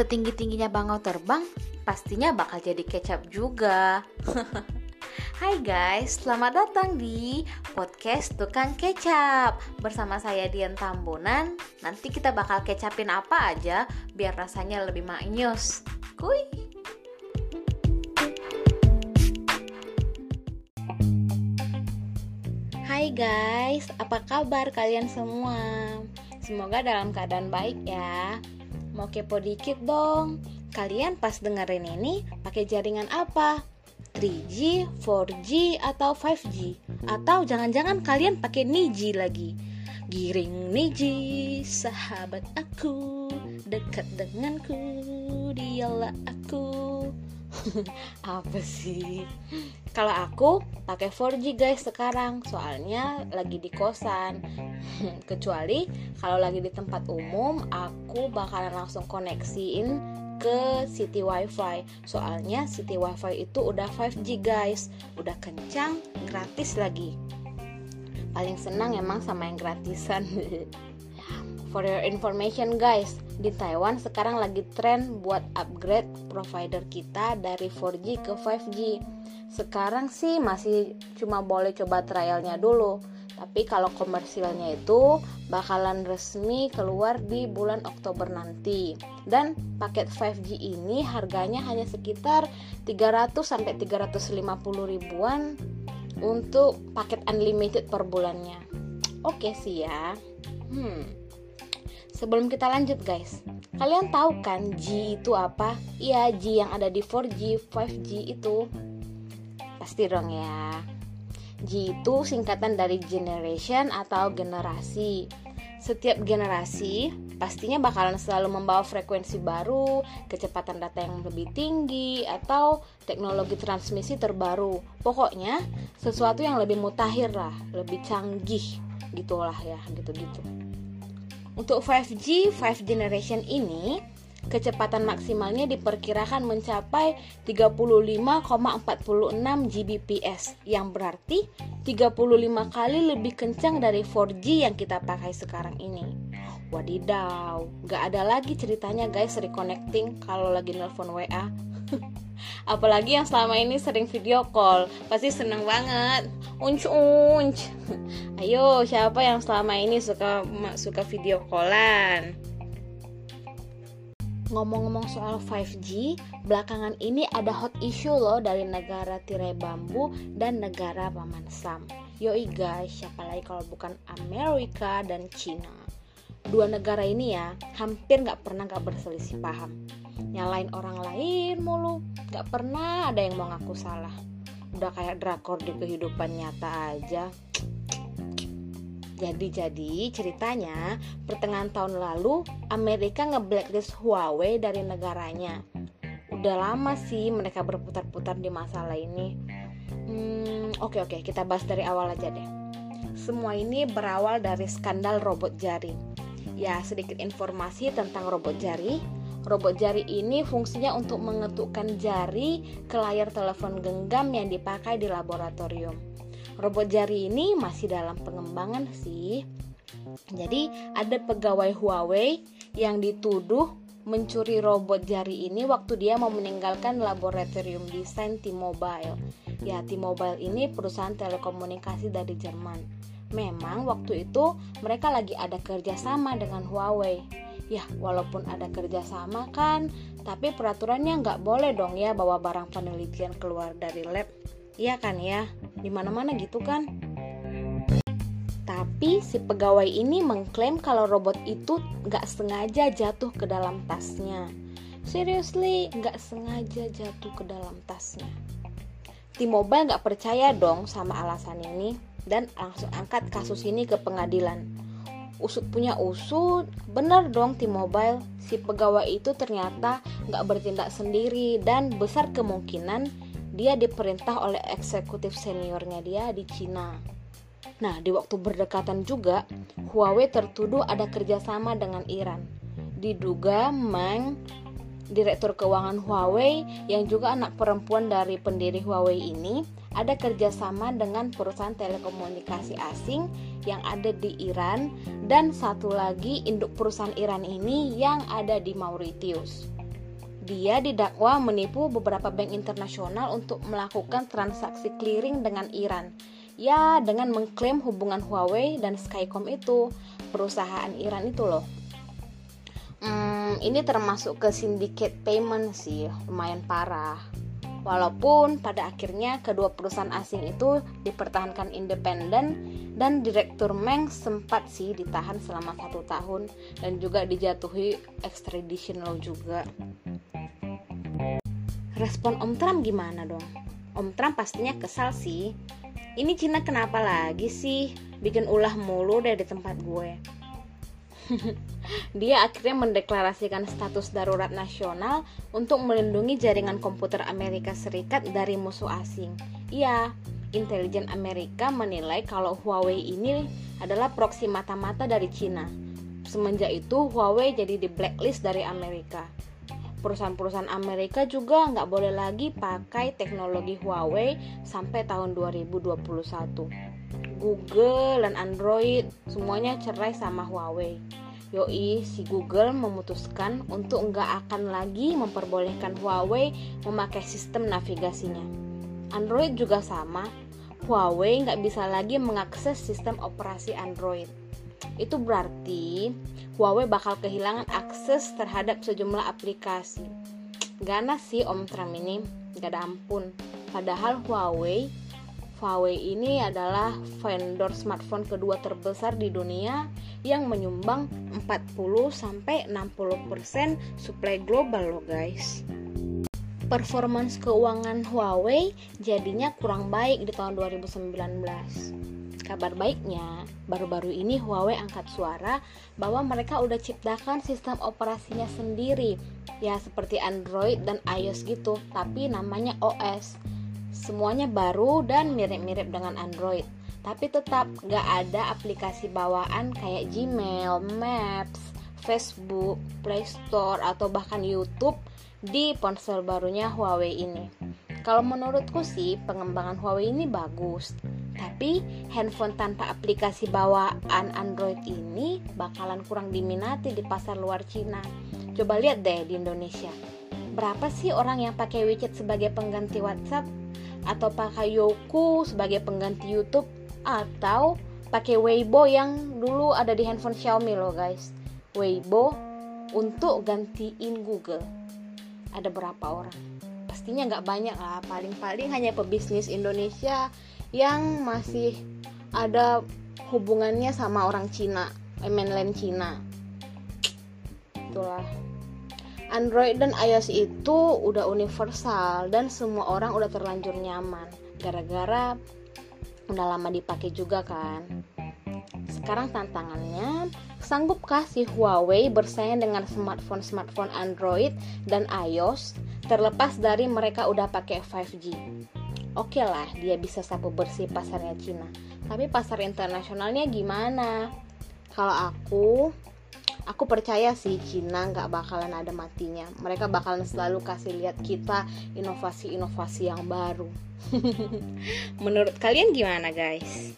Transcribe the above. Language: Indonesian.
setinggi-tingginya bangau terbang, pastinya bakal jadi kecap juga. Hai guys, selamat datang di podcast Tukang Kecap Bersama saya Dian Tambunan Nanti kita bakal kecapin apa aja biar rasanya lebih maknyus Kuy! Hai guys, apa kabar kalian semua? Semoga dalam keadaan baik ya Mau kepo dikit dong Kalian pas dengerin ini pakai jaringan apa? 3G, 4G, atau 5G? Atau jangan-jangan kalian pakai Niji lagi? Giring Niji, sahabat aku, dekat denganku, dialah aku. Apa sih? Kalau aku pakai 4G guys sekarang, soalnya lagi di kosan. Kecuali kalau lagi di tempat umum, aku bakalan langsung koneksiin ke city wifi. Soalnya city wifi itu udah 5G guys. Udah kencang gratis lagi. Paling senang emang sama yang gratisan. For your information guys di Taiwan sekarang lagi tren buat upgrade provider kita dari 4G ke 5G sekarang sih masih cuma boleh coba trialnya dulu tapi kalau komersilnya itu bakalan resmi keluar di bulan Oktober nanti. Dan paket 5G ini harganya hanya sekitar 300 sampai 350 ribuan untuk paket unlimited per bulannya. Oke sih ya. Hmm. Sebelum kita lanjut guys, kalian tahu kan G itu apa? Iya, G yang ada di 4G, 5G itu. Pasti dong ya. G itu singkatan dari generation atau generasi. Setiap generasi pastinya bakalan selalu membawa frekuensi baru, kecepatan data yang lebih tinggi, atau teknologi transmisi terbaru. Pokoknya sesuatu yang lebih mutakhir lah, lebih canggih gitulah ya, gitu-gitu. Untuk 5G, 5 generation ini kecepatan maksimalnya diperkirakan mencapai 35,46 Gbps yang berarti 35 kali lebih kencang dari 4G yang kita pakai sekarang ini. Wadidaw, gak ada lagi ceritanya guys reconnecting kalau lagi nelpon WA. Apalagi yang selama ini sering video call, pasti seneng banget. Unc unc. Ayo, siapa yang selama ini suka suka video callan? Ngomong-ngomong soal 5G, belakangan ini ada hot issue loh dari negara tirai bambu dan negara paman Sam. Yoi guys, siapa lagi kalau bukan Amerika dan China. Dua negara ini ya, hampir nggak pernah nggak berselisih paham. Nyalain orang lain mulu, nggak pernah ada yang mau ngaku salah. Udah kayak drakor di kehidupan nyata aja. Jadi-jadi ceritanya pertengahan tahun lalu Amerika nge-blacklist Huawei dari negaranya. Udah lama sih mereka berputar-putar di masalah ini. Hmm, oke oke kita bahas dari awal aja deh. Semua ini berawal dari skandal robot jari. Ya sedikit informasi tentang robot jari. Robot jari ini fungsinya untuk mengetukkan jari ke layar telepon genggam yang dipakai di laboratorium robot jari ini masih dalam pengembangan sih. Jadi ada pegawai Huawei yang dituduh mencuri robot jari ini waktu dia mau meninggalkan laboratorium desain T-Mobile. Ya, T-Mobile ini perusahaan telekomunikasi dari Jerman. Memang waktu itu mereka lagi ada kerjasama dengan Huawei. Ya, walaupun ada kerjasama kan, tapi peraturannya nggak boleh dong ya bawa barang penelitian keluar dari lab Iya kan ya, di mana-mana gitu kan. Tapi si pegawai ini mengklaim kalau robot itu gak sengaja jatuh ke dalam tasnya. Seriously, gak sengaja jatuh ke dalam tasnya. T-Mobile gak percaya dong sama alasan ini dan langsung angkat kasus ini ke pengadilan. Usut punya usut, benar dong T-Mobile, si pegawai itu ternyata gak bertindak sendiri dan besar kemungkinan dia diperintah oleh eksekutif seniornya dia di Cina. Nah, di waktu berdekatan juga, Huawei tertuduh ada kerjasama dengan Iran. Diduga Meng, direktur keuangan Huawei yang juga anak perempuan dari pendiri Huawei ini, ada kerjasama dengan perusahaan telekomunikasi asing yang ada di Iran dan satu lagi induk perusahaan Iran ini yang ada di Mauritius. Dia didakwa menipu beberapa bank internasional untuk melakukan transaksi clearing dengan Iran. Ya, dengan mengklaim hubungan Huawei dan Skycom itu, perusahaan Iran itu loh. Hmm, ini termasuk ke syndicate payment sih, lumayan parah. Walaupun pada akhirnya kedua perusahaan asing itu dipertahankan independen dan Direktur Meng sempat sih ditahan selama satu tahun dan juga dijatuhi extradition law juga. Respon Om Trump gimana dong? Om Trump pastinya kesal sih. Ini Cina kenapa lagi sih bikin ulah mulu dari tempat gue? Dia akhirnya mendeklarasikan status darurat nasional untuk melindungi jaringan komputer Amerika Serikat dari musuh asing. Iya, intelijen Amerika menilai kalau Huawei ini adalah proksi mata-mata dari Cina. Semenjak itu Huawei jadi di blacklist dari Amerika. Perusahaan-perusahaan Amerika juga nggak boleh lagi pakai teknologi Huawei sampai tahun 2021. Google dan Android semuanya cerai sama Huawei. Yoi, si Google memutuskan untuk nggak akan lagi memperbolehkan Huawei memakai sistem navigasinya. Android juga sama, Huawei nggak bisa lagi mengakses sistem operasi Android. Itu berarti Huawei bakal kehilangan akses terhadap sejumlah aplikasi. Ganas sih Om Trump ini, gak ada ampun. Padahal Huawei Huawei ini adalah vendor smartphone kedua terbesar di dunia yang menyumbang 40 sampai 60% suplai global loh guys. Performance keuangan Huawei jadinya kurang baik di tahun 2019. Kabar baiknya, baru-baru ini Huawei angkat suara bahwa mereka udah ciptakan sistem operasinya sendiri, ya seperti Android dan iOS gitu, tapi namanya OS Semuanya baru dan mirip-mirip dengan Android, tapi tetap gak ada aplikasi bawaan kayak Gmail, Maps, Facebook, Play Store, atau bahkan YouTube di ponsel barunya Huawei ini. Kalau menurutku sih pengembangan Huawei ini bagus, tapi handphone tanpa aplikasi bawaan Android ini bakalan kurang diminati di pasar luar Cina. Coba lihat deh di Indonesia. Berapa sih orang yang pakai WeChat sebagai pengganti WhatsApp? Atau pakai Yoku sebagai pengganti YouTube atau pakai Weibo yang dulu ada di handphone Xiaomi loh guys. Weibo untuk gantiin Google. Ada berapa orang? Pastinya nggak banyak lah, paling-paling hanya pebisnis Indonesia yang masih ada hubungannya sama orang Cina, eh, mainland Cina. Itulah. Android dan iOS itu udah universal dan semua orang udah terlanjur nyaman gara-gara udah lama dipakai juga kan. Sekarang tantangannya, sanggupkah si Huawei bersaing dengan smartphone-smartphone Android dan iOS terlepas dari mereka udah pakai 5G? Oke okay lah, dia bisa sapu bersih pasarnya Cina. Tapi pasar internasionalnya gimana? Kalau aku, aku percaya sih Cina nggak bakalan ada matinya. Mereka bakalan selalu kasih lihat kita inovasi-inovasi yang baru. Menurut kalian gimana guys